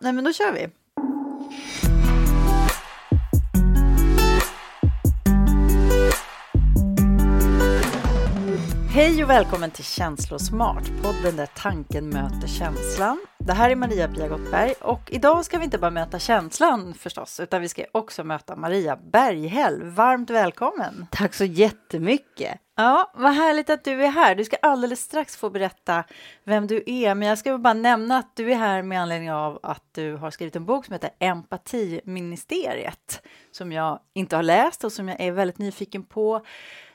nej men då kör vi. Hej och välkommen till Känslosmart, podden där tanken möter känslan. Det här är Maria-Pia Gottberg och idag ska vi inte bara möta känslan förstås, utan vi ska också möta Maria Berghäll. Varmt välkommen! Tack så jättemycket! Ja, vad härligt att du är här. Du ska alldeles strax få berätta vem du är, men jag ska bara nämna att du är här med anledning av att du har skrivit en bok som heter Empatiministeriet, som jag inte har läst och som jag är väldigt nyfiken på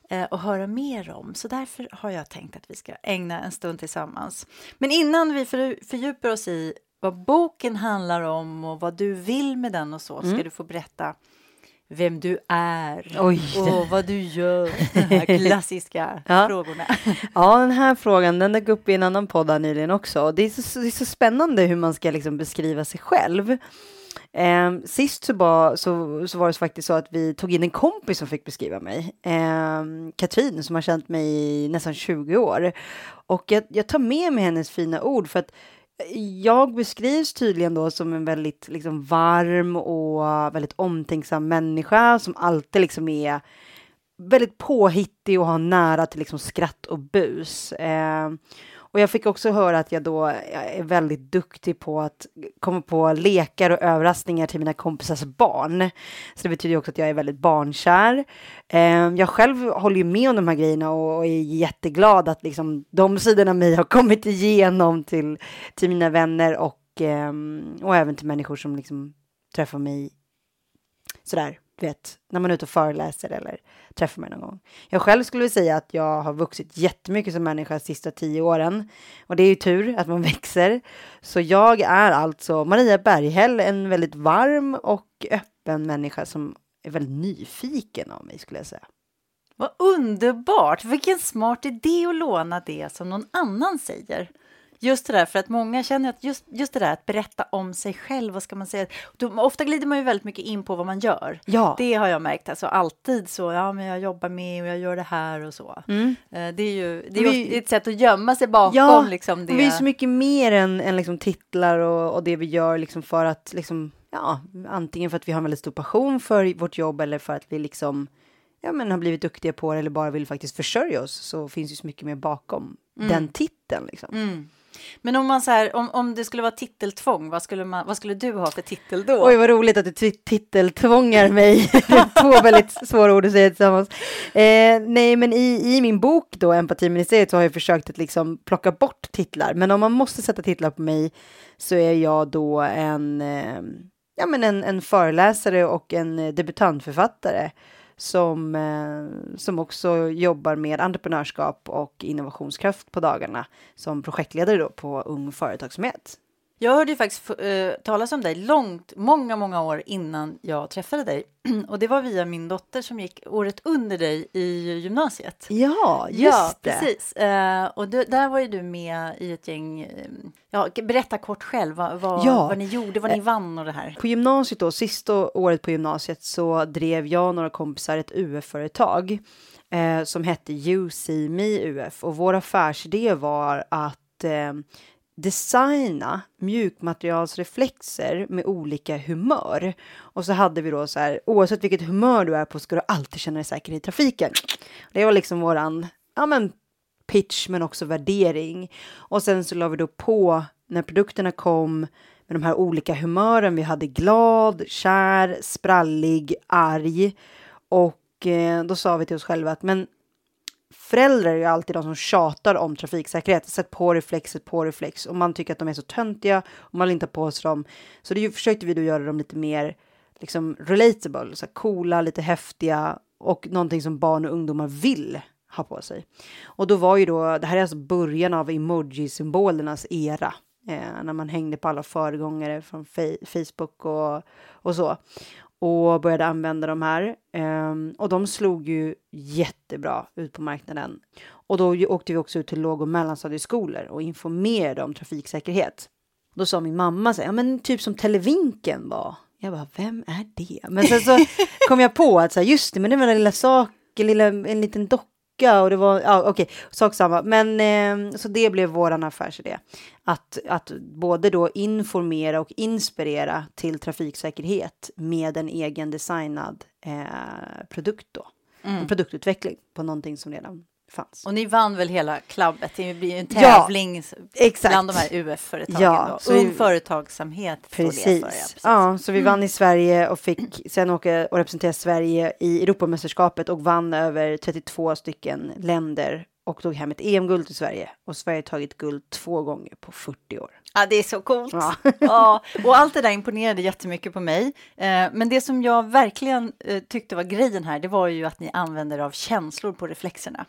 eh, att höra mer om. Så därför har jag tänkt att vi ska ägna en stund tillsammans. Men innan vi fördjupar oss i vad boken handlar om och vad du vill med den och så, ska mm. du få berätta vem du är Oj. och vad du gör. De här klassiska ja. frågorna. Ja, den här frågan den dök upp i en annan podd nyligen också. Det är, så, det är så spännande hur man ska liksom beskriva sig själv. Eh, sist så var, så, så var det faktiskt så att vi tog in en kompis som fick beskriva mig. Eh, Katrin som har känt mig i nästan 20 år. Och jag, jag tar med mig hennes fina ord för att jag beskrivs tydligen då som en väldigt liksom, varm och väldigt omtänksam människa som alltid liksom är väldigt påhittig och har nära till liksom skratt och bus. Eh, och jag fick också höra att jag då är väldigt duktig på att komma på lekar och överraskningar till mina kompisars barn. Så det betyder också att jag är väldigt barnkär. Ehm, jag själv håller ju med om de här grejerna och är jätteglad att liksom de sidorna av mig har kommit igenom till, till mina vänner och, ehm, och även till människor som liksom träffar mig sådär vet, när man är ute och föreläser eller träffar mig någon gång. Jag själv skulle säga att jag har vuxit jättemycket som människa de sista tio åren. Och det är ju tur att man växer. Så jag är alltså Maria Berghäll, en väldigt varm och öppen människa som är väldigt nyfiken av mig skulle jag säga. Vad underbart! Vilken smart idé att låna det som någon annan säger. Just det där, för att många känner att just, just det där att berätta om sig själv, vad ska man säga? Då, ofta glider man ju väldigt mycket in på vad man gör. Ja. Det har jag märkt, alltså alltid så, ja men jag jobbar med och jag gör det här och så. Mm. Eh, det är ju det är vi, ett sätt att gömma sig bakom ja, liksom det. vi är så mycket mer än, än liksom titlar och, och det vi gör liksom för att liksom, ja, antingen för att vi har en väldigt stor passion för vårt jobb eller för att vi liksom ja, men har blivit duktiga på det eller bara vill faktiskt försörja oss så finns det så mycket mer bakom mm. den titeln. Liksom. Mm. Men om man så här, om, om det skulle vara titeltvång, vad skulle, man, vad skulle du ha för titel då? Oj, vad roligt att du titeltvångar mig. Två väldigt svåra ord att säga tillsammans. Eh, nej, men i, i min bok då, Empatiministeriet, så har jag försökt att liksom plocka bort titlar. Men om man måste sätta titlar på mig så är jag då en, eh, ja, men en, en föreläsare och en debutantförfattare som, eh, som också jobbar med entreprenörskap och innovationskraft på dagarna som projektledare då på Ung Företagsamhet. Jag hörde ju faktiskt uh, talas om dig långt, många, många år innan jag träffade dig. Och det var via min dotter som gick året under dig i gymnasiet. Ja, just ja, det. precis. Uh, och du, där var ju du med i ett gäng. Um, ja, berätta kort själv vad, vad, ja. vad ni gjorde, vad ni vann och det här. På gymnasiet då, sista året på gymnasiet så drev jag och några kompisar ett UF-företag eh, som hette See Me UF och vår affärsidé var att eh, designa mjukmaterialsreflexer med olika humör. Och så hade vi då så här, oavsett vilket humör du är på ska du alltid känna dig säker i trafiken. Det var liksom våran, ja men pitch men också värdering. Och sen så la vi då på när produkterna kom med de här olika humören. Vi hade glad, kär, sprallig, arg. Och eh, då sa vi till oss själva att men föräldrar är ju alltid de som tjatar om trafiksäkerhet. Sätt på reflex, sätt på reflex. Och man tycker att de är så töntiga och man vill inte ha på sig dem. Så det försökte vi då göra dem lite mer liksom relatable, så här coola, lite häftiga och någonting som barn och ungdomar vill ha på sig. Och då var ju då, det här är alltså början av emoji-symbolernas era. Eh, när man hängde på alla föregångare från Facebook och, och så och började använda de här. Um, och de slog ju jättebra ut på marknaden. Och då åkte vi också ut till låg och mellanstadieskolor och informerade om trafiksäkerhet. Då sa min mamma så ja men typ som Televinken var. Jag bara, vem är det? Men sen så kom jag på att så här, just det, men det var den lilla saken, lilla, en liten docka tycka och det var, ja okej, sak samma. Men eh, så det blev våran affärsidé. Att, att både då informera och inspirera till trafiksäkerhet med en egen designad eh, produkt då. Mm. En produktutveckling på någonting som redan fanns. Och ni vann väl hela klubbet? Det blir ju en tävling ja, bland de här UF-företagen. Ja, då. Ung vi, företagsamhet. Precis. ja, precis. Ja, så vi mm. vann i Sverige och fick sen åka och representera Sverige i Europamästerskapet och vann över 32 stycken länder och tog hem ett EM-guld till Sverige. Och Sverige har tagit guld två gånger på 40 år. Ja, det är så coolt. Ja. ja. och allt det där imponerade jättemycket på mig. Eh, men det som jag verkligen eh, tyckte var grejen här, det var ju att ni använder av känslor på reflexerna.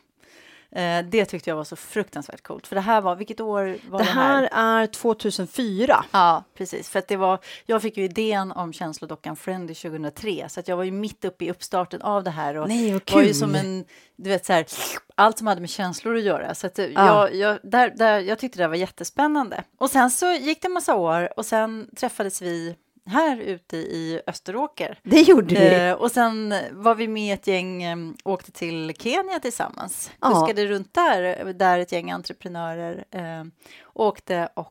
Eh, det tyckte jag var så fruktansvärt coolt. För det här var, vilket år var det, här? Det här är 2004. Ja, precis. För det var, jag fick ju idén om känslodockan Friendly 2003, så att jag var ju mitt uppe i uppstarten av det här. Och Nej, vad kul! var ju som en, du vet så här, allt som hade med känslor att göra. Så att ja. jag, jag, där, där, jag tyckte det var jättespännande. Och sen så gick det en massa år och sen träffades vi här ute i Österåker. Det gjorde vi. Eh, och sen var vi med ett gäng, eh, åkte till Kenya tillsammans. Ja. Kuskade runt där, där ett gäng entreprenörer eh, åkte och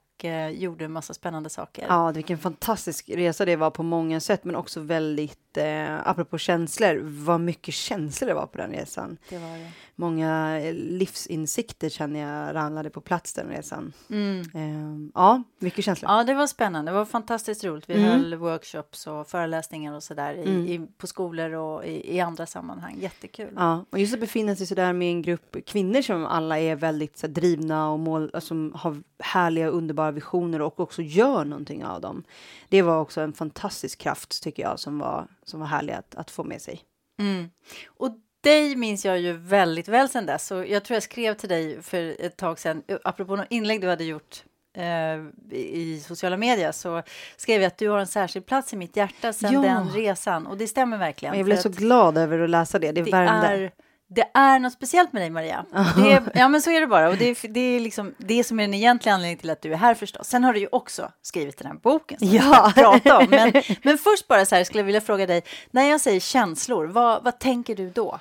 gjorde en massa spännande saker. Ja, vilken fantastisk resa det var på många sätt, men också väldigt, eh, apropå känslor, vad mycket känslor det var på den resan. Det var det. Många eh, livsinsikter känner jag ramlade på plats den resan. Mm. Eh, ja, mycket känslor. Ja, det var spännande. Det var fantastiskt roligt. Vi mm. höll workshops och föreläsningar och sådär mm. i, på skolor och i, i, andra sammanhang. Jättekul. Ja, och just att befinna sig sådär med en grupp kvinnor som alla är väldigt så, drivna och mål, som har härliga underbara visioner och också gör någonting av dem. Det var också en fantastisk kraft tycker jag som var, som var härlig att, att få med sig. Mm. Och dig minns jag ju väldigt väl sedan dess. Så jag tror jag skrev till dig för ett tag sedan, apropå något inlägg du hade gjort eh, i sociala medier så skrev jag att du har en särskild plats i mitt hjärta sedan ja. den resan. Och det stämmer verkligen. Jag blev så glad över att läsa det. Det, det värmde. Är, det är något speciellt med dig, Maria. Är, ja, men så är det bara. Och det är, det är liksom det som är den egentliga anledningen till att du är här förstås. Sen har du ju också skrivit den här boken som ja. vi prata om. Men, men först bara så här skulle jag vilja fråga dig, när jag säger känslor, vad, vad tänker du då?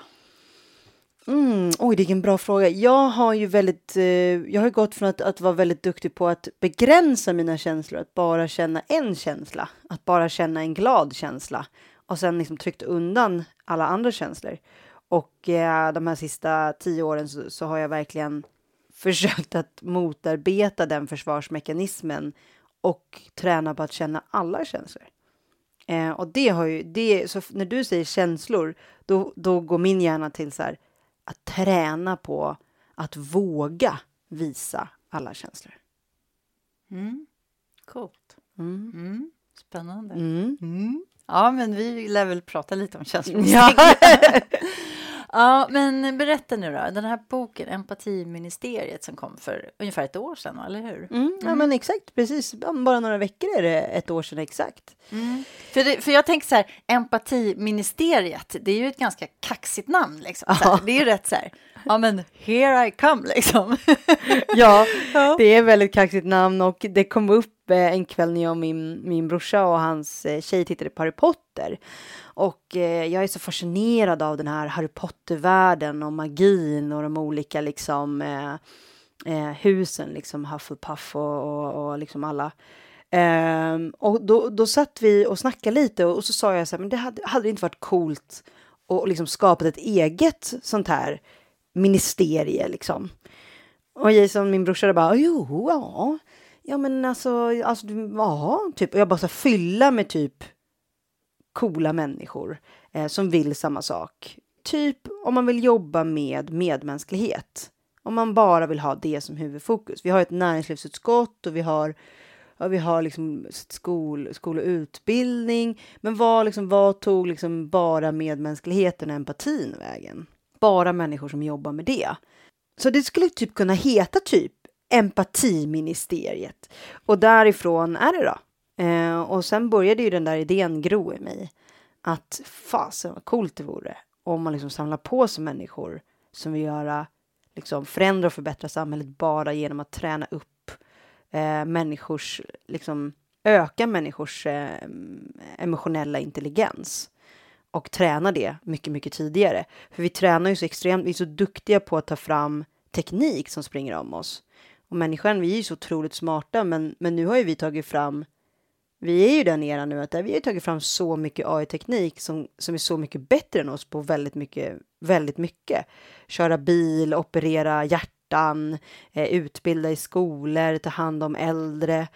Mm, oj, vilken bra fråga. Jag har ju väldigt, eh, jag har gått från att, att vara väldigt duktig på att begränsa mina känslor, att bara känna en känsla, att bara känna en glad känsla och sen liksom tryckt undan alla andra känslor. Och eh, de här sista tio åren så, så, har jag verkligen försökt att motarbeta den försvarsmekanismen och träna på att känna alla känslor. Eh, och det har ju, det, så när du säger känslor, då, då går min hjärna till så här, att träna på att våga visa alla känslor. Mm. Coolt. Mm. Mm. Spännande. Mm. Mm. Ja, men vi lär väl prata lite om känslor. Ja. ja, men berätta nu då. Den här boken, Empatiministeriet, som kom för ungefär ett år sedan, eller hur? Mm, ja, men exakt. Precis. Bara några veckor är det ett år sedan exakt. Mm. För, det, för jag tänker så här, Empatiministeriet, det är ju ett ganska kaxigt namn. Liksom. Ja. det är ju rätt så här, ja men here I come liksom. ja, det är ett väldigt kaxigt namn och det kom upp eh, en kväll när jag och min, min brorsa och hans eh, tjej tittade på Harry Potter. Och eh, jag är så fascinerad av den här Harry Potter-världen och magin och de olika liksom eh, eh, husen, liksom Hufflepuff och, och, och liksom alla. Um, och då, då satt vi och snackade lite och, och så sa jag så här, men det hade, hade det inte varit coolt att liksom skapat ett eget sånt här ministerie liksom. Och Jason, min brorsa, bara, jo, ja, ja men alltså, alltså ja, typ, och jag bara så fylla med typ coola människor eh, som vill samma sak. Typ om man vill jobba med medmänsklighet. Om man bara vill ha det som huvudfokus. Vi har ett näringslivsutskott och vi har ja, vi har liksom skol, skol och utbildning. Men vad, liksom, vad tog liksom bara medmänskligheten och empatin vägen? Bara människor som jobbar med det. Så det skulle typ kunna heta typ empatiministeriet. Och därifrån är det då. Eh, och sen började ju den där idén gro i mig. Att fasen vad coolt det vore om man liksom samlar på sig människor som vill göra, liksom förändra och förbättra samhället bara genom att träna upp eh, människors, liksom öka människors eh, emotionella intelligens och träna det mycket, mycket tidigare. För vi tränar ju så extremt, vi är så duktiga på att ta fram teknik som springer om oss. Och människan, vi är ju så otroligt smarta, men, men nu har ju vi tagit fram vi är ju den eran nu att där vi har tagit fram så mycket AI-teknik som, som är så mycket bättre än oss på väldigt mycket, väldigt mycket. Köra bil, operera hjärtan, eh, utbilda i skolor, ta hand om äldre.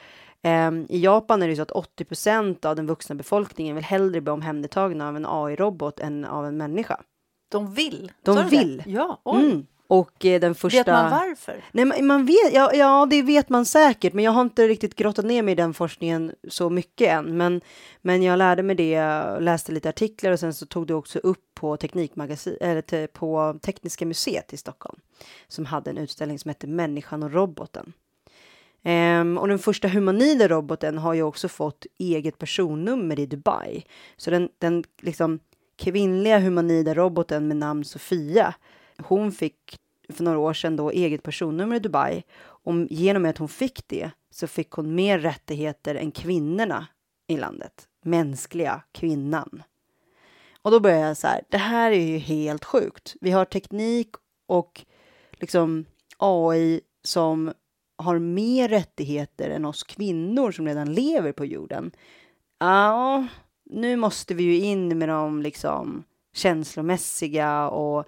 Eh, I Japan är det så att 80% av den vuxna befolkningen vill hellre bli omhändertagna av en AI-robot än av en människa. De vill? De vill. Det? Ja. Mm. Och eh, den första... Vet man varför? Nej, man, man vet, ja, ja, det vet man säkert, men jag har inte riktigt grottat ner mig i den forskningen så mycket än. Men, men jag lärde mig det, läste lite artiklar och sen så tog det också upp på Teknikmagasin, eller på Tekniska museet i Stockholm, som hade en utställning som hette Människan och roboten. Um, och den första humanoida roboten har ju också fått eget personnummer i Dubai. Så den, den liksom kvinnliga humanoida roboten med namn Sofia hon fick för några år sedan då eget personnummer i Dubai. Och genom att hon fick det så fick hon mer rättigheter än kvinnorna i landet. Mänskliga kvinnan. Och då börjar jag så här, det här är ju helt sjukt. Vi har teknik och liksom AI som har mer rättigheter än oss kvinnor som redan lever på jorden. Ja, nu måste vi ju in med de liksom känslomässiga och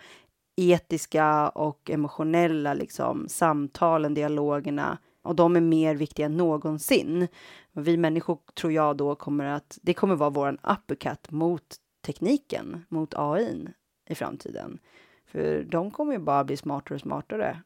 etiska och emotionella liksom, samtalen, dialogerna och de är mer viktiga än någonsin. Vi människor tror jag då kommer att, det kommer vara våran uppercut mot tekniken, mot AI i framtiden. För de kommer ju bara bli smartare och smartare.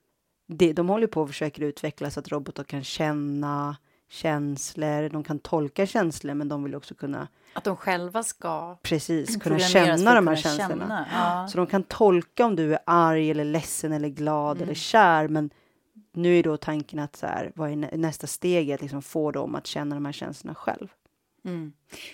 De, de håller på att försöka utveckla så att robotar kan känna känslor, de kan tolka känslor men de vill också kunna att de själva ska Precis, kunna känna de här känslorna. Ja. Så de kan tolka om du är arg eller ledsen eller glad mm. eller kär. Men nu är då tanken att så här, vad är nästa steg? Att liksom få dem att känna de här känslorna själv. Mm.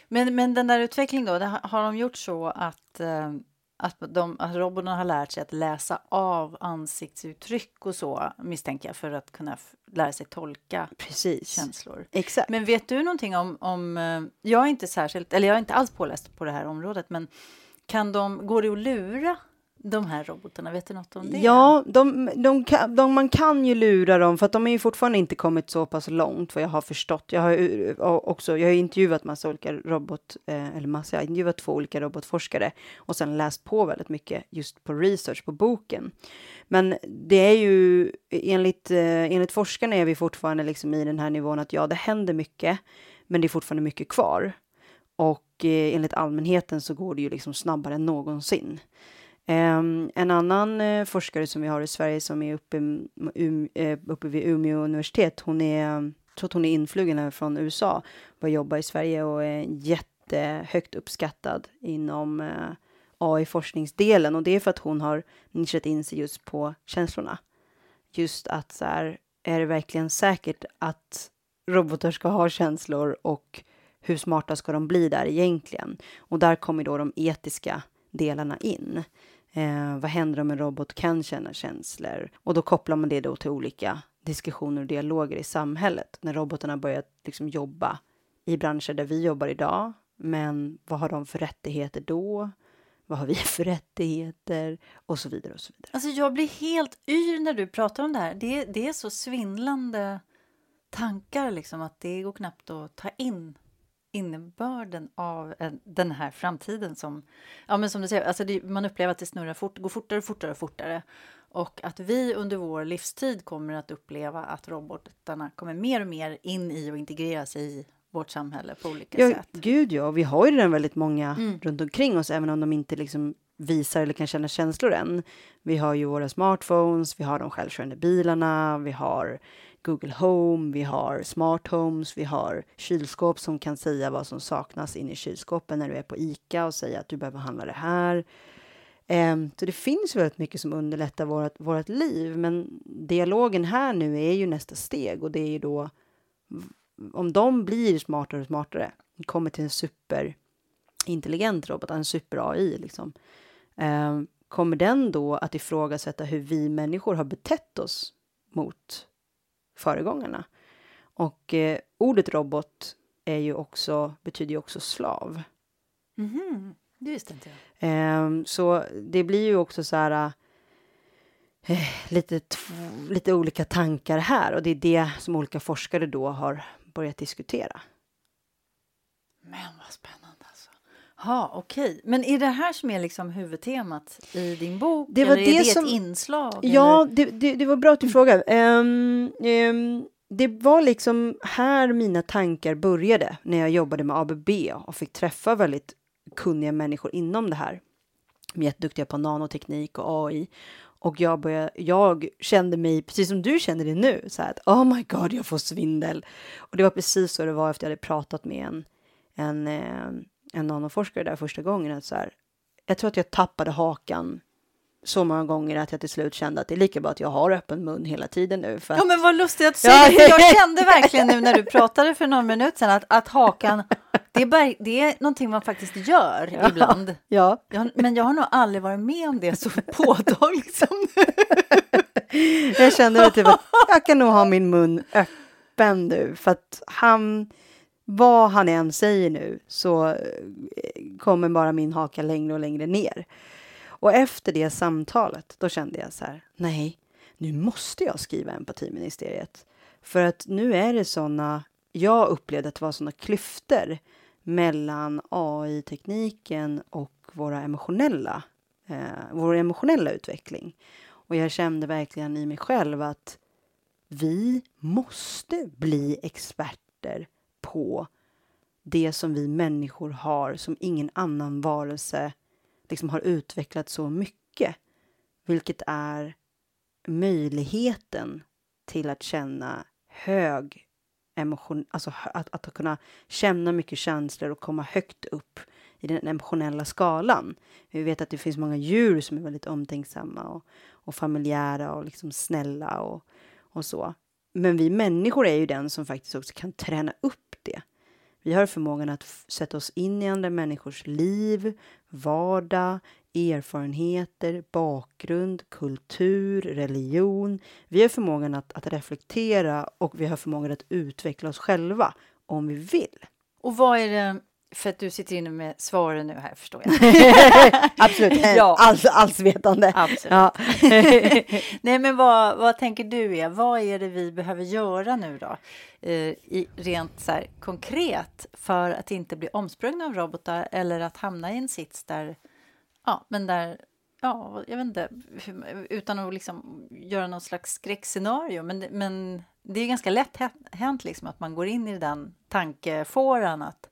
Men, men den där utvecklingen då, har de gjort så att eh, att, de, att robotarna har lärt sig att läsa av ansiktsuttryck och så misstänker jag för att kunna lära sig tolka Precis. känslor. Exakt. Men vet du någonting om, om eh, jag är inte särskilt, eller jag är inte alls påläst på det här området, men kan de, går det att lura de här robotarna, vet du något om det? Ja, de, de, de, man kan ju lura dem för att de har ju fortfarande inte kommit så pass långt vad jag har förstått. Jag har eh, också, jag har intervjuat massa olika robot, eh, eller massa, jag har intervjuat två olika robotforskare och sen läst på väldigt mycket just på research på boken. Men det är ju enligt, eh, enligt forskarna är vi fortfarande liksom i den här nivån att ja, det händer mycket, men det är fortfarande mycket kvar. Och eh, enligt allmänheten så går det ju liksom snabbare än någonsin. Ehm, en annan eh, forskare som vi har i Sverige som är uppe, um, eh, uppe vid Umeå universitet, hon är, jag tror att hon är influgen från USA, börjar jobba i Sverige och är jättehögt uppskattad inom eh, AI-forskningsdelen och det är för att hon har nischat in sig just på känslorna. Just att så här, är det verkligen säkert att robotar ska ha känslor och hur smarta ska de bli där egentligen? Och där kommer då de etiska delarna in. Eh, vad händer om en robot kan känna känslor? Och då kopplar man det då till olika diskussioner och dialoger i samhället. När robotarna börjat liksom jobba i branscher där vi jobbar idag. Men vad har de för rättigheter då? Vad har vi för rättigheter? Och så vidare och så vidare. Alltså jag blir helt yr när du pratar om det här. Det, det är så svindlande tankar liksom att det går knappt att ta in innebörden av den här framtiden som, ja men som du säger, alltså det, man upplever att det snurrar fort, går fortare och fortare och fortare. Och att vi under vår livstid kommer att uppleva att robotarna kommer mer och mer in i och integreras i vårt samhälle på olika ja, sätt. Gud ja, vi har ju redan väldigt många mm. runt omkring oss, även om de inte liksom visar eller kan känna känslor än. Vi har ju våra smartphones, vi har de självkörande bilarna, vi har Google Home, vi har smart homes, vi har kylskåp som kan säga vad som saknas inne i kylskåpen när du är på ICA och säga att du behöver handla det här. Ehm, så det finns väldigt mycket som underlättar vårt, vårt liv, men dialogen här nu är ju nästa steg och det är ju då om de blir smartare och smartare, kommer till en superintelligent robot, en super-AI liksom, ehm, kommer den då att ifrågasätta hur vi människor har betett oss mot föregångarna. Och eh, ordet robot är ju också, betyder ju också slav. Mm. Det visste inte jag. Ehm, så det blir ju också så här eh, lite, lite olika tankar här och det är det som olika forskare då har börjat diskutera. Men vad spännande. Ja, okej. Men är det här som är liksom huvudtemat i din bok? Det var eller är det det som- ett inslag? Ja, det, det, det var bra att du frågade. Ehm, ehm, det var liksom här mina tankar började när jag jobbade med ABB och fick träffa väldigt kunniga människor inom det här. De är jätteduktiga på nanoteknik och AI. Och jag, började, jag kände mig, precis som du känner det nu, så här att oh my god, jag får svindel. Och det var precis så det var efter jag hade pratat med en, en, eh, en nanoforskare där första gången. Att så här, jag tror att jag tappade hakan så många gånger att jag till slut kände att det är lika bra att jag har öppen mun hela tiden nu. För att, Ja, men vad lustigt att du säger det, jag kände verkligen nu när du pratade för någon minut sedan att, att hakan, det är, bara, det är någonting man faktiskt gör Ja. ibland. ja, Jag, men jag har nog aldrig varit med om det så påtagligt som nu. jag kände väl typ att jag kan nog ha min mun öppen nu för att han, vad han än säger nu så eh, kommer bara min haka längre och längre ner. Och efter det samtalet, då kände jag så här, nej, nu måste jag skriva empatiministeriet. För att nu är det såna, jag upplevde att det var såna klyftor mellan AI-tekniken och våra emotionella, eh, vår emotionella utveckling. Och jag kände verkligen i mig själv att vi måste bli experter på det som vi människor har som ingen annan varelse liksom har utvecklat så mycket. Vilket är möjligheten till att känna hög emotion, alltså att, att kunna känna mycket känslor och komma högt upp i den emotionella skalan. Vi vet att det finns många djur som är väldigt omtänksamma och, och familjära och liksom snälla och, och så. Men vi människor är ju den som faktiskt också kan träna upp det. Vi har förmågan att sätta oss in i andra människors liv, vardag, erfarenheter, bakgrund, kultur, religion. Vi har förmågan att, att reflektera och vi har förmågan att utveckla oss själva om vi vill. Och vad är det, för att du sitter inne med svaren nu här förstår jag. Absolut, Ja. alls, vetande. Absolut. Ja. Nej, men vad, vad tänker du är? Vad är det vi behöver göra nu då? Eh, i, rent så här, konkret för att inte bli omsprungna av robotar eller att hamna i en sits där, ja, men där, ja, jag vet inte, utan att liksom göra någon slags skräckscenario. Men, det- men det är ganska lätt hä- hänt liksom att man går in i den tankefåran att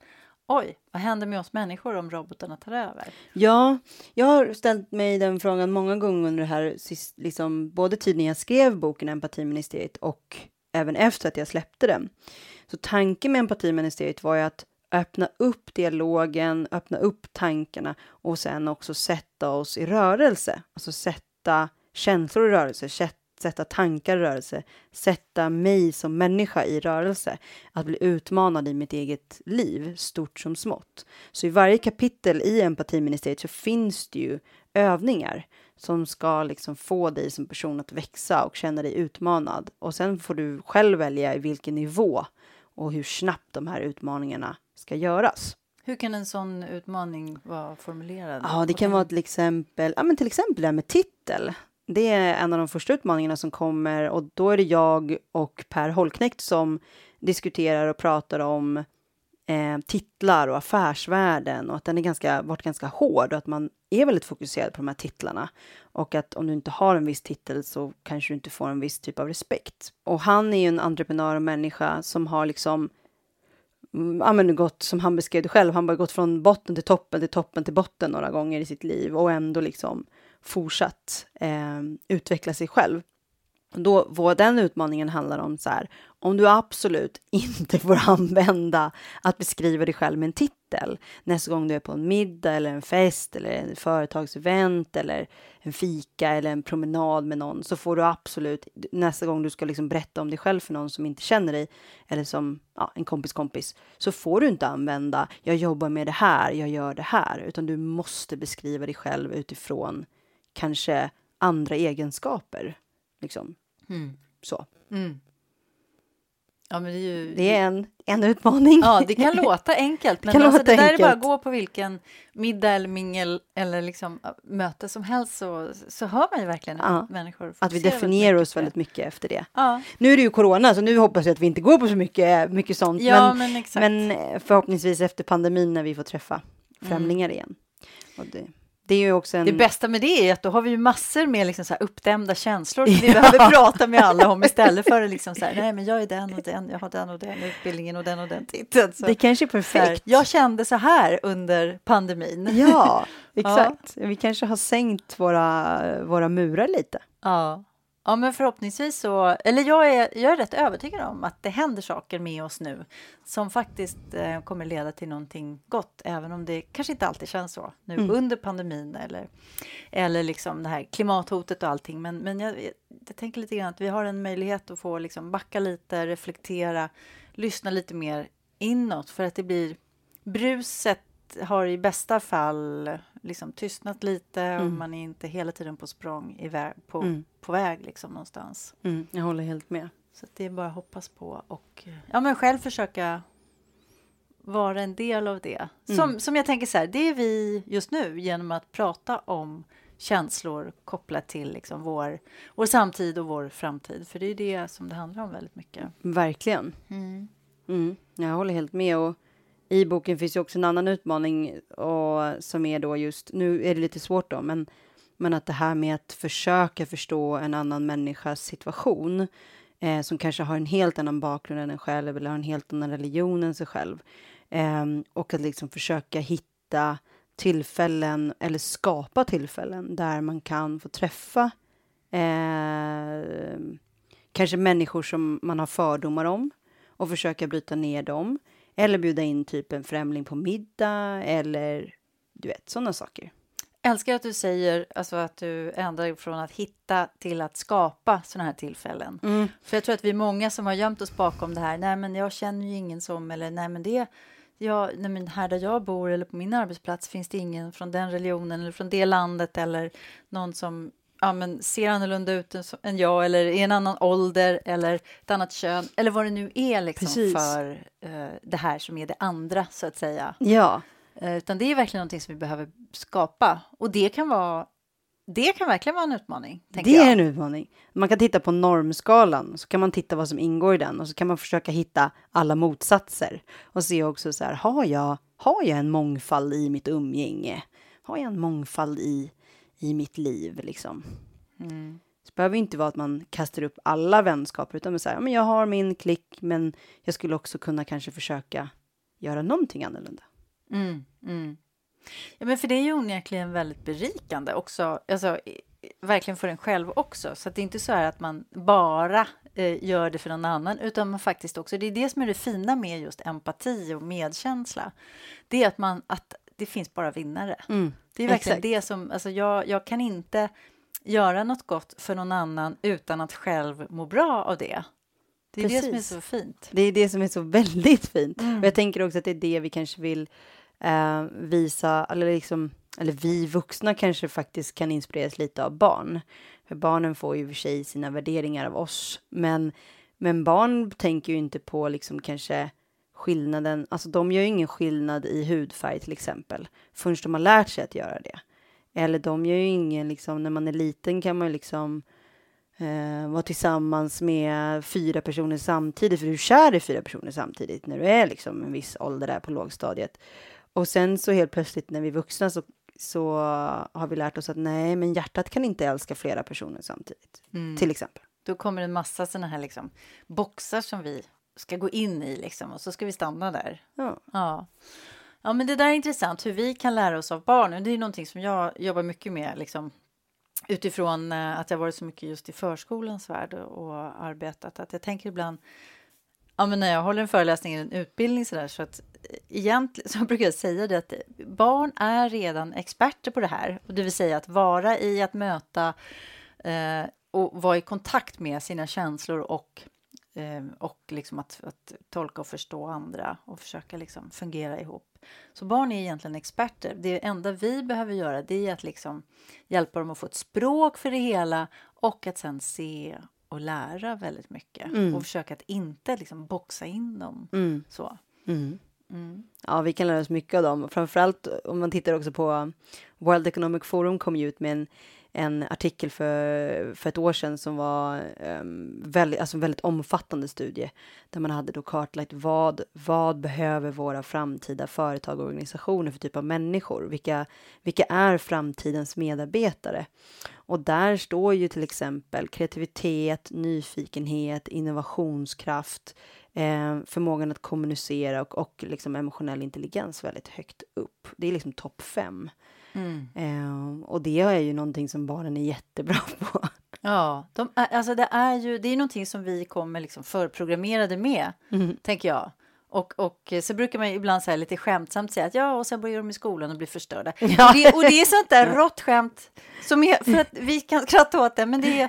oj, vad händer med oss människor om robotarna tar över? Ja, jag har ställt mig den frågan många gånger under det här, sist, liksom, både tiden jag skrev boken Empatiministeriet och även efter att jag släppte den. Så tanken med Empatiministeriet var ju att öppna upp dialogen, öppna upp tankarna och sen också sätta oss i rörelse. Alltså sätta känslor i rörelse, sätta tankar i rörelse, sätta mig som människa i rörelse. Att bli utmanad i mitt eget liv, stort som smått. Så i varje kapitel i empatiministeriet så finns det ju övningar som ska liksom få dig som person att växa och känna dig utmanad. Och sen får du själv välja i vilken nivå och hur snabbt de här utmaningarna ska göras. Hur kan en sån utmaning vara formulerad? Ja, det kan vara till exempel, ja, men till exempel det här med titel. Det är en av de första utmaningarna som kommer och då är det jag och Per Holknekt som diskuterar och pratar om eh, titlar och affärsvärlden och att den är ganska, varit ganska hård och att man är väldigt fokuserad på de här titlarna. Och att om du inte har en viss titel så kanske du inte får en viss typ av respekt. Och han är ju en entreprenör och människa som har liksom mm, ja, men gått, som han beskrev det själv, han har gått från botten till toppen till toppen till botten några gånger i sitt liv och ändå liksom fortsatt eh, utveckla sig själv. Och Då, vad den utmaningen handlar om så här, om du absolut inte får använda att beskriva dig själv med en titel nästa gång du är på en middag eller en fest eller en företagsevent eller en fika eller en promenad med någon så får du absolut nästa gång du ska liksom berätta om dig själv för någon som inte känner dig eller som ja, en kompis kompis så får du inte använda jag jobbar med det här, jag gör det här utan du måste beskriva dig själv utifrån kanske andra egenskaper. Liksom. Mm. Så. Mm. Ja, men det är ju... Det är en, en utmaning. Ja, det kan låta enkelt, men kan alltså, det där är enkelt. bara att gå på vilken middag eller mingel eller liksom möte som helst så, så hör man ju verkligen Ja. att människor Att vi definierar mycket oss det. väldigt mycket efter det. Ja, Nu är det ju corona, så nu hoppas jag att vi inte går på så mycket, mycket sånt. ja men, men, men eh, förhoppningsvis efter pandemin när vi får träffa främlingar igen. Och det, det är ju också en... Det bästa med det är att då har vi ju massor med liksom så här uppdämda känslor som vi behöver prata med alla om istället för att liksom så här, nej men jag är den och den, jag har den och den utbildningen och den och den titeln. Så, det kanske är perfekt. jag kände så här under pandemin. Ja, exakt. Vi kanske har sänkt våra, våra murar lite. Ja. Ja, men förhoppningsvis så, eller jag är, jag är rätt övertygad om att det händer saker med oss nu som faktiskt eh, kommer leda till någonting gott, även om det kanske inte alltid känns så nu Mm. under pandemin eller, eller liksom det här klimathotet och allting. Men, men jag, jag tänker lite grann att vi har en möjlighet att få liksom backa lite, reflektera, lyssna lite mer inåt för att det blir bruset har i bästa fall liksom tystnat lite och Mm. man är inte hela tiden på språng iväg, på, Mm. på väg liksom någonstans. Mm, jag håller helt med. Så det är bara att hoppas på och eh, ja, men själv försöka vara en del av det. Som, Mm. som jag tänker så här, det är vi just nu genom att prata om känslor kopplat till liksom vår, vår samtid och vår framtid. För det är det som det handlar om väldigt mycket. Verkligen. Mm, jag håller helt med. Och i boken finns ju också en annan utmaning och, som är då just, nu är det lite svårt då, men, men att det här med att försöka förstå en annan människas situation eh, som kanske har en helt annan bakgrund än en själv eller har en helt annan religion än sig själv. Eh, och att liksom försöka hitta tillfällen eller skapa tillfällen där man kan få träffa eh, kanske människor som man har fördomar om och försöka bryta ner dem. Eller bjuda in typ en främling på middag eller du vet sådana saker. Älskar att du säger alltså att du ändrar från att hitta till att skapa sådana här tillfällen. För jag tror att vi är många som har gömt oss bakom det här. Nej, men jag känner ju ingen som eller nej, men det jag, nej, men här där jag bor eller på min arbetsplats finns det ingen från den religionen eller från det landet eller någon som ja, men ser annorlunda ut än, jag eller är en annan ålder eller ett annat kön eller vad det nu är liksom Precis. för eh, det här som är det andra så att säga. Ja, Eh, utan det är verkligen någonting som vi behöver skapa och det kan vara det kan verkligen vara en utmaning. det jag. är en utmaning. Man kan titta på normskalan, så kan man titta vad som ingår i den och så kan man försöka hitta alla motsatser och se också så här, har jag, har jag en mångfald i mitt umgänge? Har jag en mångfald i, i mitt liv liksom? Mm. Så det behöver inte vara att man kastar upp alla vänskaper, utan man säger, ja, men jag har min klick, men jag skulle också kunna kanske försöka göra någonting annorlunda. Mm, mm. Ja, men för det är ju onekligen väldigt berikande också, alltså, verkligen för en själv också. Så det är inte så här att man bara eh, gör det för någon annan, utan man faktiskt också, det är det som är det fina med just empati och medkänsla. Det är att, man, att det finns bara vinnare. Mm. Det är verkligen Exakt. det som, alltså jag, jag kan inte göra något gott för någon annan utan att själv må bra av det. Det är det som är Precis. så fint. Det är det som är så väldigt fint. Mm. Och jag tänker också att det är det vi kanske vill eh, visa, eller liksom, eller vi vuxna kanske faktiskt kan inspireras lite av barn. För barnen får ju för sig sina värderingar av oss, men, men barn tänker ju inte på liksom kanske skillnaden, alltså de gör ju ingen skillnad i hudfärg till exempel, förrän de har lärt sig att göra det. Eller de gör ju ingen, liksom, när man är liten kan man ju liksom eh, vara tillsammans med fyra personer samtidigt, för du är kär i fyra personer samtidigt när du är liksom en viss ålder där på lågstadiet. Och sen så helt plötsligt när vi är vuxna så, så har vi lärt oss att nej, men hjärtat kan inte älska flera personer samtidigt, Mm. till exempel. Då kommer en massa såna här liksom, boxar som vi ska gå in i liksom, och så ska vi stanna där. Ja. Ja. ja, men det där är intressant hur vi kan lära oss av barnen. Det är någonting som jag jobbar mycket med liksom, utifrån eh, att jag varit så mycket just i förskolans värld och, och arbetat. Att jag tänker ibland, ja, men när jag håller en föreläsning eller en utbildning så där, så att eh, egentligen så brukar jag säga det att barn är redan experter på det här. Och det vill säga att vara i att möta eh, och vara i kontakt med sina känslor och eh, och liksom att, att tolka och förstå andra och försöka liksom fungera ihop. Så barn är egentligen experter. Det enda vi behöver göra det är att liksom hjälpa dem att få ett språk för det hela och att sen se och lära väldigt mycket Mm. och försöka att inte liksom boxa in dem Mm. så. Mm. Mm. Ja, vi kan lära oss mycket av dem. Framförallt om man tittar också på World Economic Forum kom ut med en, en artikel för, för ett år sedan som var ehm, um, väldigt, alltså en väldigt omfattande studie där man hade då kartlagt vad, vad behöver våra framtida företag och organisationer för typ av människor? Vilka, vilka är framtidens medarbetare? Och där står ju till exempel kreativitet, nyfikenhet, innovationskraft, eh, förmågan att kommunicera och, och liksom emotionell intelligens väldigt högt upp. Det är liksom topp fem. Mm. Eh, och det är ju någonting som barnen är jättebra på. Ja, de alltså det är ju det är någonting som vi kommer liksom förprogrammerade med, Mm. tänker jag. Och, och så brukar man ibland säga lite skämtsamt säga att ja, och sen börjar de i skolan och blir förstörda. Ja. Och, det, och det är sånt där rått skämt som är, för att vi kan skratta åt det, men det är,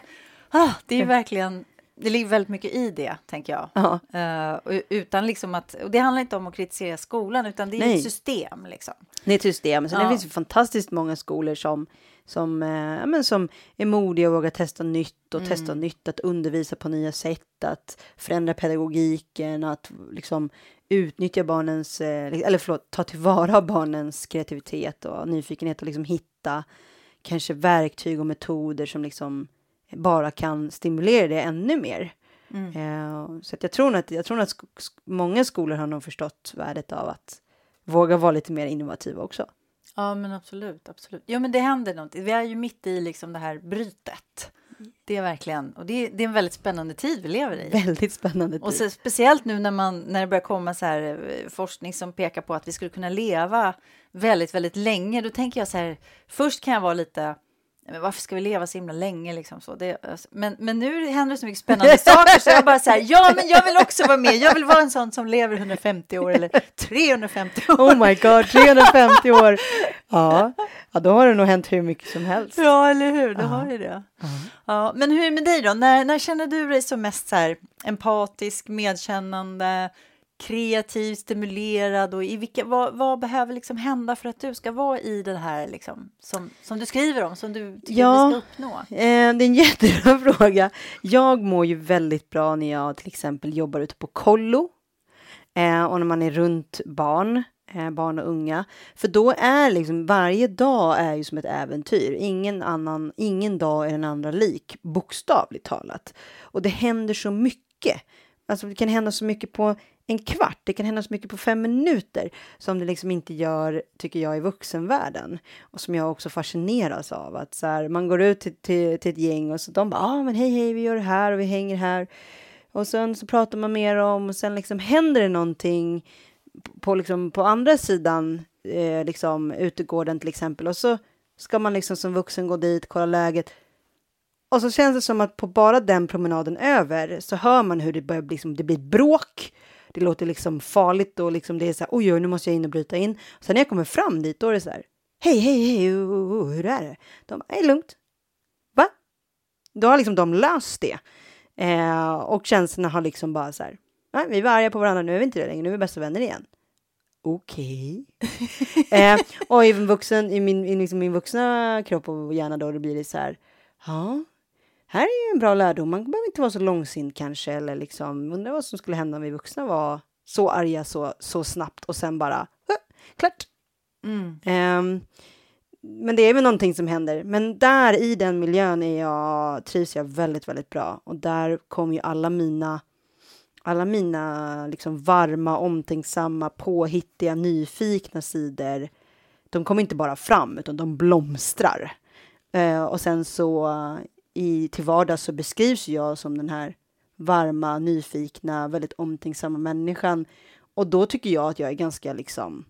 ah, det är verkligen, det ligger väldigt mycket i det, tänker jag. Ja. Och utan liksom att, och det handlar inte om att kritisera skolan, utan det är Nej. ett system. Liksom. Det är ett system. Sen Ja. det finns fantastiskt många skolor som, som, eh, men som är modiga och vågar testa nytt och testa nytt, att undervisa på nya sätt, att förändra pedagogiken, att liksom utnyttja barnens, eh, eller förlåt, ta tillvara barnens kreativitet och nyfikenhet och liksom hitta kanske verktyg och metoder som liksom bara kan stimulera det ännu mer. Eh, så jag tror att, jag tror att sk- många skolor har nog förstått värdet av att våga vara lite mer innovativa också. Ja, men absolut, absolut. Ja, men det händer någonting. Vi är ju mitt i liksom det här brytet. Det är verkligen, och det är, det är en väldigt spännande tid vi lever i. Väldigt spännande Och tid. så, speciellt nu när, man, när det börjar komma så här, eh, forskning som pekar på att vi skulle kunna leva väldigt, väldigt länge. Då tänker jag så här, först kan jag vara lite, men varför ska vi leva så himla länge? Liksom så. Det, alltså, men, men nu händer det så mycket spännande saker så jag bara så här, ja men jag vill också vara med. Jag vill vara en sån som lever 150 år eller 350 år. Oh my god, 350 år! Ja, ja, då har det nog hänt hur mycket som helst. Ja, eller hur? Det har ju det. Ja, men hur är det med dig då? När, när känner du dig som mest så här, empatisk, medkännande, kreativ, stimulerad och i vilka, vad, vad behöver liksom hända för att du ska vara i det här liksom, som, som du skriver om, som du tycker Ja. vi ska uppnå? Eh, det är en jättebra fråga. Jag mår ju väldigt bra när jag till exempel jobbar ute på kollo. Eh, och när man är runt barn, eh, barn och unga. För då är liksom varje dag är ju som ett äventyr. Ingen annan, ingen dag är den andra lik, bokstavligt talat. Och det händer så mycket. Alltså det kan hända så mycket på en kvart, det kan hända så mycket på fem minuter som det liksom inte gör, tycker jag, i vuxenvärlden. Och som jag också fascineras av. Att så här, man går ut till, till, till ett gäng och så de bara, ah, men hej, hej, vi gör det här och vi hänger här. Och sen så pratar man mer om och sen liksom händer det någonting på, liksom, på andra sidan eh, liksom, utegården till exempel. Och så ska man liksom som vuxen gå dit, kolla läget. Och så känns det som att på bara den promenaden över så hör man hur det börjar bli, liksom, det blir bråk. Det låter liksom farligt och liksom det är så här, oj, oj, nu måste jag in och bryta in. Sen när jag kommer fram dit, då är det så här, hej, hej, hej, oh, oh, oh, hur är det? De bara, är lugnt. Va? Då har liksom de löst det. Eh, och känslorna har liksom bara så här, nej, vi var arga på varandra, nu är vi inte det längre, nu är vi bästa vänner igen. Okej. eh, och i, vuxen, i, min, i liksom min vuxna kropp och hjärna då, då blir det så här, ja, här är ju en bra lärdom. Man behöver inte vara så långsint kanske, eller liksom undra vad som skulle hända om vi vuxna var så arga så, så snabbt och sen bara, "Huh, klart. Mm. Ehm, men det är väl någonting som händer. Men där i den miljön är jag, trivs jag väldigt, väldigt bra. Och där kommer ju alla mina, alla mina liksom varma, omtänksamma, påhittiga, nyfikna sidor. De kommer inte bara fram, utan de blomstrar. Eh, och sen så i, till vardags så beskrivs jag som den här varma, nyfikna, väldigt omtänksamma människan. Och då tycker jag att jag är ganska liksom,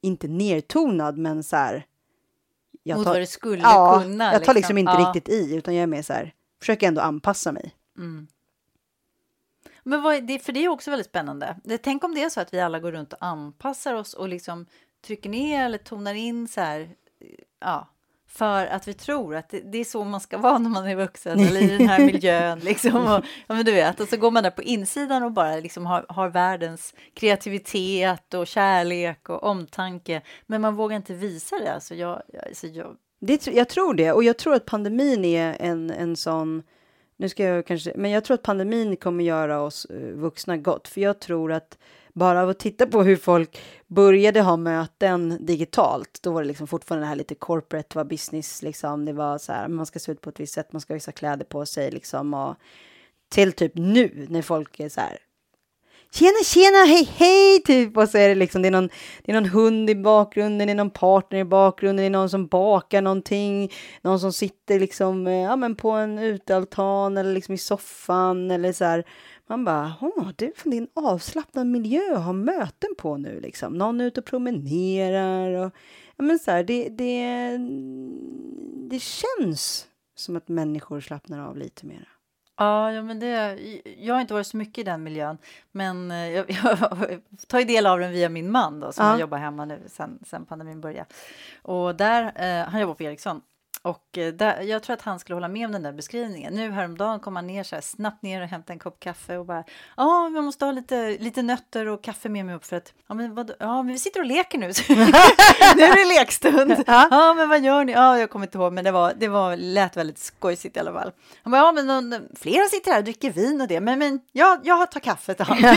inte nertonad, men så här. Jag Mot tar, vad du skulle ja, kunna. jag tar liksom inte Ja. riktigt i, utan jag är mer så här, försöker ändå anpassa mig. Mm. Men vad det, för det är också väldigt spännande. Det, tänk om det är så att vi alla går runt och anpassar oss och liksom trycker ner eller tonar in så här, ja, för att vi tror att det, det är så man ska vara när man är vuxen eller i den här miljön. Liksom, och, ja, men du vet, och så går man där på insidan och bara liksom har, har världens kreativitet och kärlek och omtanke, men man vågar inte visa det. Alltså jag, jag, alltså jag, Det, jag tror det, och jag tror att pandemin är en, en sån nu ska jag kanske, men jag tror att pandemin kommer göra oss uh, vuxna gott, för jag tror att bara av att titta på hur folk började ha möten digitalt, då var det liksom fortfarande det här lite corporate, det var business liksom, det var så här, man ska se ut på ett visst sätt, man ska ha vissa kläder på sig liksom och till typ nu när folk är så här, tjena, tjena, hej, hej, typ. Och så är det liksom, det är, någon, det är någon hund i bakgrunden, det är någon partner i bakgrunden, det är någon som bakar någonting, någon som sitter liksom, eh, ja men på en utealtan eller liksom i soffan eller så här. Man bara, åh, det är en avslappnad miljö att ha möten på nu liksom. Någon är ute och promenerar och, ja men så här, det, det, det känns som att människor slappnar av lite mer. Ja, ja men det, jag har inte varit så mycket i den miljön, men eh, jag, jag tar ju del av den via min man då, som ja. jobbar hemma nu sen, sen pandemin började. Och där, eh, han jobbar på Ericsson och eh, där, jag tror att han skulle hålla med om den där beskrivningen. Nu häromdagen kom han ner så här snabbt ner och hämtade en kopp kaffe och bara ja, jag måste ha lite, lite nötter och kaffe med mig upp för att ja, men vad, ja, men vi sitter och leker nu. nu är det lekstund. Ja. men vad gör ni? Ja, jag kommer inte ihåg, men det var, det var lät väldigt skojsigt i alla fall. Han bara ja, men någon, flera sitter här och dricker vin och det, men, men ja, jag tar kaffe till honom.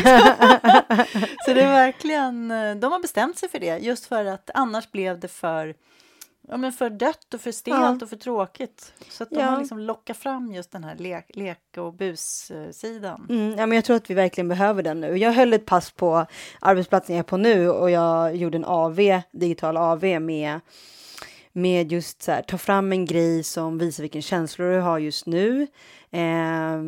så det är verkligen, eh, de har bestämt sig för det just för att annars blev det för Ja, men för dött och för stelt ja. och för tråkigt. Så att de ja. har liksom lockat fram just den här lek, lek och bussidan. Mm, ja, men jag tror att vi verkligen behöver den nu. Jag höll ett pass på arbetsplatsen jag är på nu och jag gjorde en AV, digital AV med med just så här, ta fram en grej som visar vilken känsla du har just nu. Eh,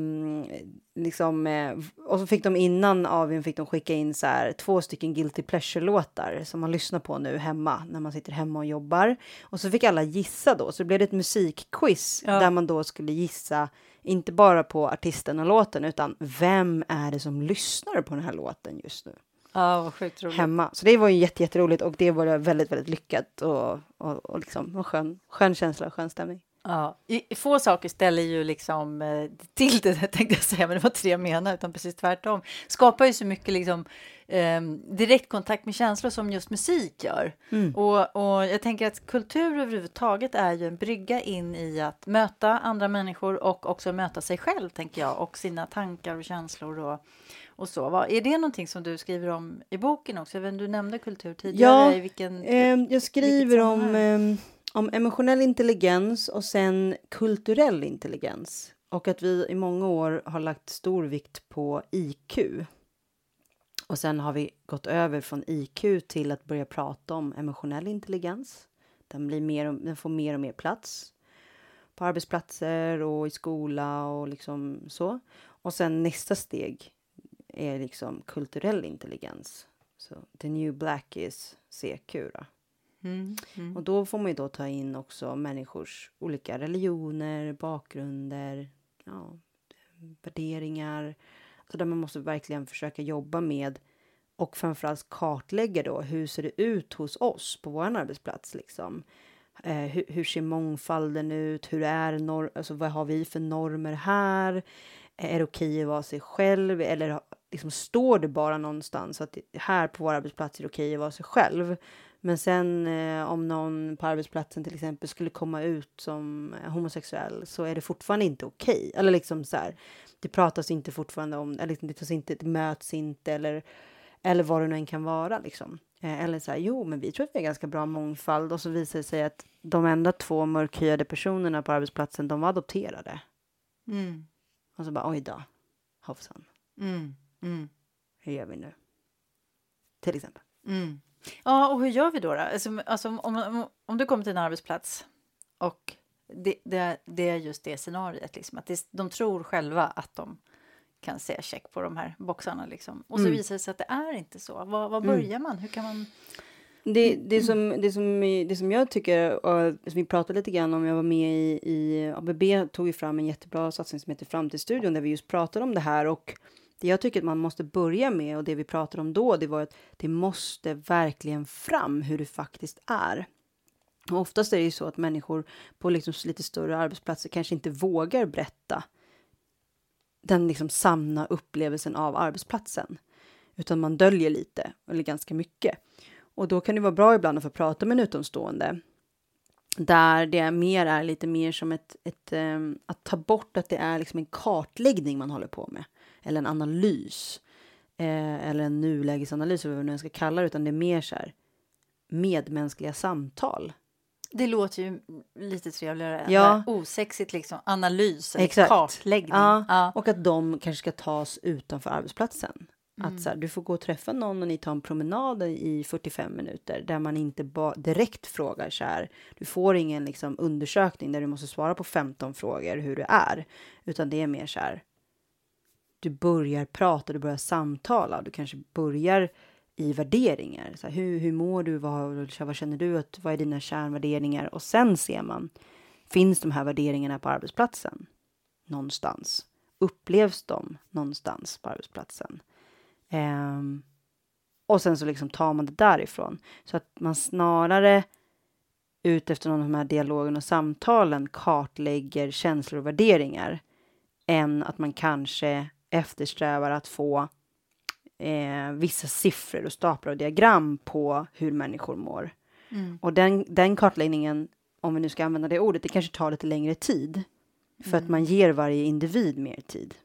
liksom, eh, och så fick de innan AWn fick de skicka in så här, två stycken guilty pleasure-låtar som man lyssnar på nu hemma när man sitter hemma och jobbar. Och så fick alla gissa då, så det blev ett musikquiz ja. där man då skulle gissa inte bara på artisten och låten utan vem är det som lyssnar på den här låten just nu? Ja, vad. Hemma. Så det var ju jätte, jätteroligt och det var väldigt, väldigt lyckat och, och, och liksom en skön, skön känsla, skön stämning. Ja, få saker ställer ju liksom eh, till det tänkte jag säga, men det var inte det jag menade, utan precis tvärtom. Skapar ju så mycket liksom eh, direktkontakt med känslor som just musik gör. Mm. Och, och jag tänker att kultur överhuvudtaget är ju en brygga in i att möta andra människor och också möta sig själv, tänker jag, och sina tankar och känslor och, och så. Vad, är det någonting som du skriver om i boken också? Vet, du nämnde kultur tidigare. Ja, vilken, eh, jag skriver om ehm, om emotionell intelligens och sen kulturell intelligens. Och att vi i många år har lagt stor vikt på IQ. Och sen har vi gått över från IQ till att börja prata om emotionell intelligens. Den, blir mer och, den får mer och mer plats på arbetsplatser och i skola och liksom så. Och sen nästa steg är liksom kulturell intelligens. Så the new black is CQ. Då. Mm, mm. Och då får man ju då ta in också människors olika religioner, bakgrunder, ja, värderingar. Alltså där man måste verkligen försöka jobba med och framförallt kartlägga då hur ser det ut hos oss på vår arbetsplats liksom. Eh, hur, hur, ser mångfalden ut? Hur är norm, alltså vad har vi för normer här? Är det okej att vara sig själv eller liksom står det bara någonstans att här på vår arbetsplats är det okej att vara sig själv? Men sen eh, om någon på arbetsplatsen till exempel skulle komma ut som homosexuell så är det fortfarande inte okej. Okay. Eller liksom så här, det pratas inte fortfarande om, eller liksom, det, tas inte, det möts inte eller, eller vad det nu än kan vara liksom. Eh, eller så här, jo, men vi tror att vi har ganska bra mångfald och så visar det sig att de enda två mörkhyade personerna på arbetsplatsen, de var adopterade. Mm. Och så bara, oj då, hoppsan. Mm. Mm. Hur gör vi nu? Till exempel. Mm. Ja, och hur gör vi då? då? Alltså, alltså, om, om, om du kommer till en arbetsplats och det, det, det är just det scenariet, liksom, att det, de tror själva att de kan säga check på de här boxarna. Liksom. Och så mm. visar det sig att det är inte så. Var, var mm. börjar mm. man? Hur kan man... Det, det, som, det, som, det som jag tycker, och som vi pratade lite grann om, jag var med i, i ABB, tog vi fram en jättebra satsning som heter Framtidsstudion, där vi just pratade om det här och det jag tycker att man måste börja med och det vi pratade om då, det var att det måste verkligen fram hur det faktiskt är. Och oftast är det ju så att människor på liksom lite större arbetsplatser kanske inte vågar berätta den liksom sanna upplevelsen av arbetsplatsen, utan man döljer lite eller ganska mycket. Och då kan det vara bra ibland att få prata med en utomstående där det mer är lite mer som ett, ett um, att ta bort att det är liksom en kartläggning man håller på med. Eller en analys. Eh, eller en nulägesanalys, eller vad man ska kalla det, utan det är mer så här medmänskliga samtal. Det låter ju lite trevligare Ja. osexigt liksom. Analys Exakt. kartläggning. Ja, Ja. Och att de kanske ska tas utanför arbetsplatsen. Mm. Att så här, du får gå och träffa någon och ni tar en promenad i 45 minuter där man inte direkt frågar så här. Du får ingen liksom, undersökning där du måste svara på 15 frågor hur du är. Utan det är mer så här. Du börjar prata, du börjar samtala. Du kanske börjar i värderingar. Så här, hur, hur mår du? Vad, vad känner du? Att, vad är dina kärnvärderingar? Och sen ser man. Finns de här värderingarna på arbetsplatsen? Någonstans. Upplevs de någonstans på arbetsplatsen? Um, och sen så liksom tar man det därifrån. Så att man snarare utefter någon av de här dialogen och samtalen kartlägger känslor och värderingar än att man kanske eftersträvar att få eh, vissa siffror och staplar och diagram på hur människor mår. Mm. Och den, den kartläggningen, om vi nu ska använda det ordet, det kanske tar lite längre tid. För att man ger varje individ mer tid.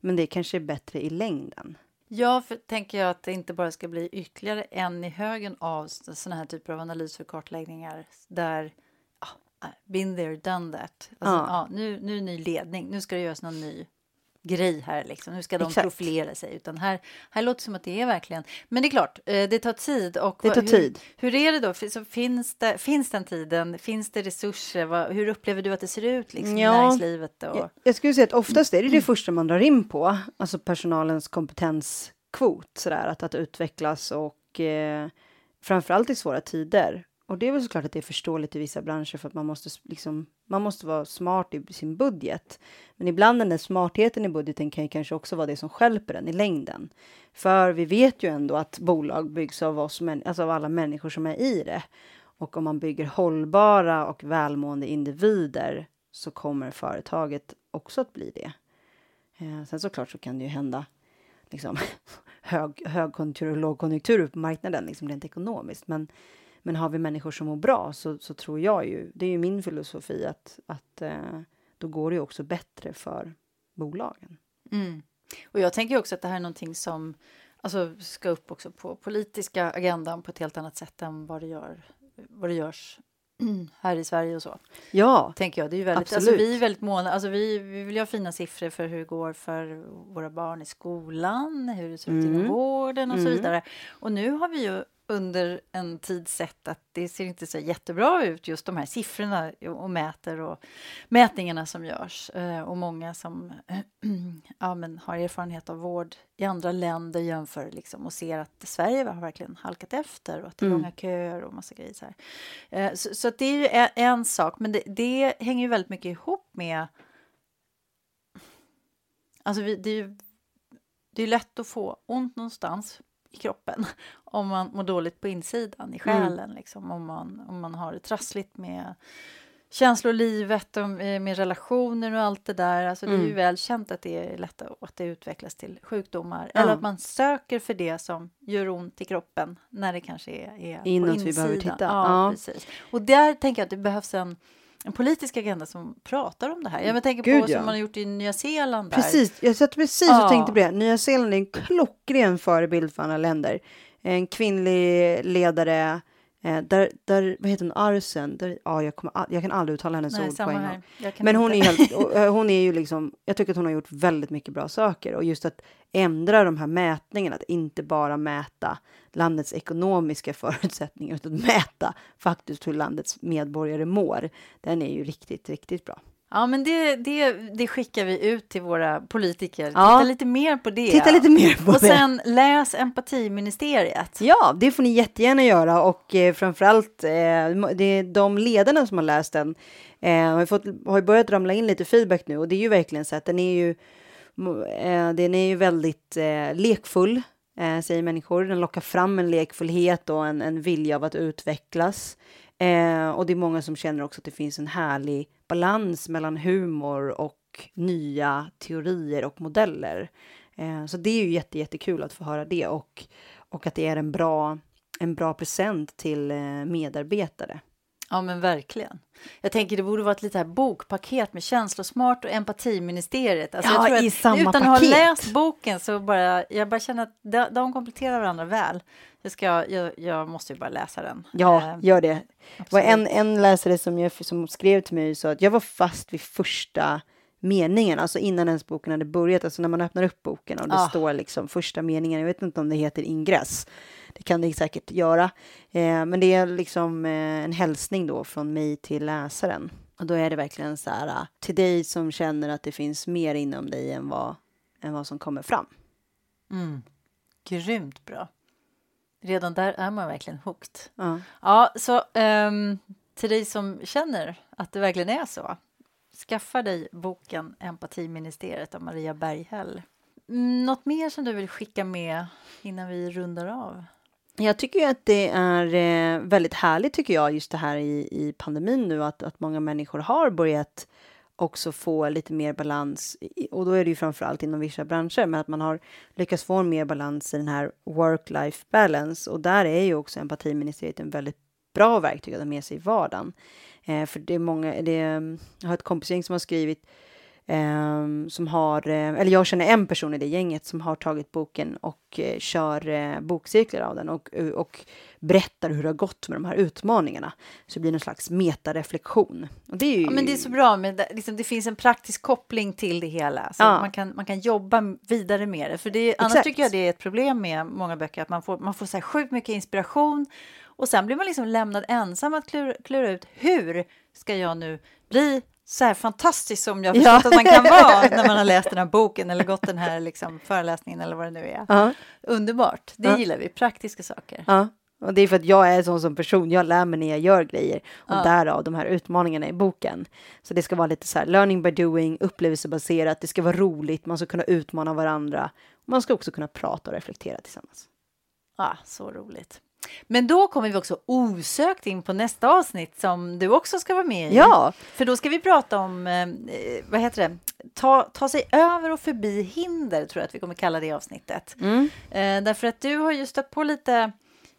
Men det kanske är bättre i längden. Ja, för tänker jag att det inte bara ska bli ytterligare en i högen av sådana här typer av analyser och kartläggningar där ah, been there, done that. Alltså, Ja. ja. nu, nu är ny ledning, nu ska det göras någon ny grej här liksom. Nu ska de Exakt. profilera sig. Utan här, här låter det som att det är verkligen... Men det är klart, eh, det tar tid. Och Det tar hur, tid. Hur är det då? Finns, det, finns den tiden? Finns det resurser? Vad, hur upplever du att det ser ut liksom, i Ja. näringslivet? Och, Jag, jag skulle säga att oftast är det det första man drar in på, alltså personalens kompetenskvot, sådär, att, att utvecklas och eh, framförallt i svåra tider. Och det är väl såklart att det är förståeligt i vissa branscher för att man måste, liksom, man måste vara smart i sin budget. Men ibland den där smartheten i budgeten kan ju kanske också vara det som stjälper den i längden. För vi vet ju ändå att bolag byggs av oss, alltså av alla människor som är i det. Och om man bygger hållbara och välmående individer så kommer företaget också att bli det. Eh, sen såklart så kan det ju hända liksom, hög, högkonjunktur och lågkonjunktur på marknaden liksom rent ekonomiskt. Men, men har vi människor som mår bra så, så tror jag ju, det är ju min filosofi att, att eh, då går det ju också bättre för bolagen. Mm. Och jag tänker också att det här är någonting som alltså, ska upp också på politiska agendan på ett helt annat sätt än vad det, gör, vad det görs här i Sverige och så. Ja, Tänker jag. Det är väldigt, alltså, Absolut. vi är väldigt måna, alltså, vi, vi vill ha fina siffror för hur det går för våra barn i skolan, hur det ser ut inom Mm. vården och så Mm. vidare. Och nu har vi ju under en tid sett att det ser inte så jättebra ut just de här siffrorna och mäter och mätningarna som görs. Eh, Och många som ja, men har erfarenhet av vård i andra länder jämför liksom och ser att Sverige har verkligen halkat efter och att det är Mm. långa köer och massa grejer så. Eh, Så, så det är ju en, en sak, men det, det hänger ju väldigt mycket ihop med... Alltså vi, det är ju det är lätt att få ont någonstans i kroppen om man mår dåligt på insidan, i själen. Liksom, om, man, om man har det trassligt med känslolivet och med relationer och allt det där. Alltså, Det är ju Mm. väl känt att det är lätt att det utvecklas till sjukdomar. Ja. Eller att man söker för det som gör ont i kroppen när det kanske är, är på Inåt vi behöver insidan. titta. Ja, Ja. Precis. Och där tänker jag att det behövs en, en politisk agenda som pratar om det här. Jag tänker Gud, på ja. som man har gjort i Nya Zeeland. Där. Precis, jag satt precis Ja. och tänkte på det. Nya Zeeland är en klockren förebild för andra länder. En kvinnlig ledare, eh, där, där, vad heter hon, Arsen? Där, ja, jag, kommer, jag kan aldrig uttala hennes Nej, ord på en gång. Men hon är, helt, och, eh, hon är ju liksom, jag tycker att hon har gjort väldigt mycket bra saker och just att ändra de här mätningarna, att inte bara mäta landets ekonomiska förutsättningar utan mäta faktiskt hur landets medborgare mår. Den är ju riktigt, riktigt bra. Ja, men det, det, det skickar vi ut till våra politiker. Ja. Titta lite mer på det. Titta lite mer på Och det. sen läs empatiministeriet. Ja, det får ni jättegärna göra och eh, framförallt eh, det de ledarna som har läst den eh, har, fått, har börjat ramla in lite feedback nu och det är ju verkligen så att den är ju, eh, den är ju väldigt eh, lekfull, eh, säger människor. Den lockar fram en lekfullhet och en, en vilja av att utvecklas. Eh, och det är många som känner också att det finns en härlig balans mellan humor och nya teorier och modeller. Eh, så det är ju jätte, jättekul att få höra det och, och att det är en bra, en bra present till eh, medarbetare. Ja, men verkligen. Jag tänker det borde vara ett litet här bokpaket med känslosmart och empatiministeriet. Alltså, Ja, i samma utan att ha paket. läst boken så bara, jag bara känner att de, de kompletterar varandra väl. Jag, ska, jag, jag måste ju bara läsa den. Ja, Eh, gör det. Var en, en läsare som, jag, som skrev till mig sa att jag var fast vid första meningen, alltså innan ens boken hade börjat, alltså när man öppnar upp boken och det Ah. står liksom första meningen, jag vet inte om det heter ingress, det kan det säkert göra, eh, men det är liksom eh, en hälsning då från mig till läsaren. Och då är det verkligen så här, ah, till dig som känner att det finns mer inom dig än vad, än vad som kommer fram. Mm. Grymt bra. Redan där är man verkligen hooked. Ja. Ja, så ehm, till dig som känner att det verkligen är så. Skaffa dig boken Empatiministeriet av Maria Berghäll. Något mer som du vill skicka med innan vi rundar av? Jag tycker ju att det är eh, väldigt härligt tycker jag just det här i, i pandemin nu att, att många människor har börjat också få lite mer balans och då är det ju framförallt inom vissa branscher men att man har lyckats få mer balans i den här work-life balance och där är ju också empatiministeriet en väldigt bra verktyg att ha med sig i vardagen. Eh, för det är många, det jag har ett kompisgäng som har skrivit ehm, som har, eh, eller jag känner en person i det gänget som har tagit boken och eh, kör eh, bokcirklar av den och, och berättar hur det har gått med de här utmaningarna. Så det blir någon slags metareflektion. Och det är ju... Ja, men det är så bra, med det, liksom, det finns en praktisk koppling till det hela. Så Ja. man, kan, man kan jobba vidare med det. För det, annars Exakt. tycker jag det är ett problem med många böcker, att man får, man får så här sjukt mycket inspiration och sen blir man liksom lämnad ensam att klura, klura ut hur ska jag nu bli så här fantastisk som jag Ja. förstått att man kan vara när man har läst den här boken eller gått den här liksom föreläsningen eller vad det nu är. Ja, Underbart, det Ja. gillar vi, praktiska saker. ja. Och det är för att jag är sån som person, jag lär mig när jag gör grejer. Och Ja. därav de här utmaningarna i boken. Så det ska vara lite så här learning by doing, upplevelsebaserat, det ska vara roligt, man ska kunna utmana varandra. Man ska också kunna prata och reflektera tillsammans. Ja, så roligt. Men då kommer vi också osökt in på nästa avsnitt som du också ska vara med i. Ja, För då ska vi prata om, eh, vad heter det, ta, ta sig över och förbi hinder, tror jag att vi kommer kalla det avsnittet. mm. Eh, därför att du har ju stött på lite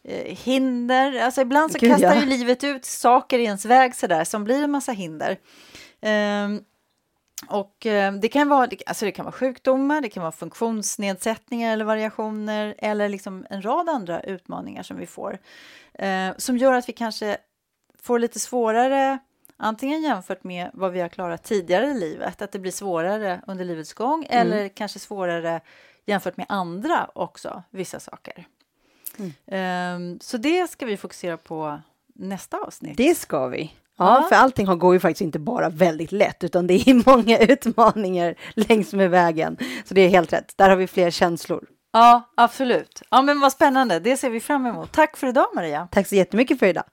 eh, hinder, alltså ibland så Gud, kastar ja. ju livet ut saker i ens väg sådär som blir en massa hinder. Ehm, och eh, det kan, vara, det- alltså det kan vara sjukdomar, det kan vara funktionsnedsättningar eller variationer eller liksom en rad andra utmaningar som vi får. Eh, som gör att vi kanske får lite svårare, antingen jämfört med vad vi har klarat tidigare i livet, att det blir svårare under livets gång, eller kanske svårare jämfört med andra också, vissa saker. Eh, så det ska vi fokusera på nästa avsnitt. det ska vi. Ja, för allting går ju faktiskt inte bara väldigt lätt, utan det är många utmaningar längs med vägen. Så det är helt rätt. Där har vi fler känslor. Ja, absolut. Ja, men vad spännande. Det ser vi fram emot. Tack för idag, Maria. Tack så jättemycket för idag.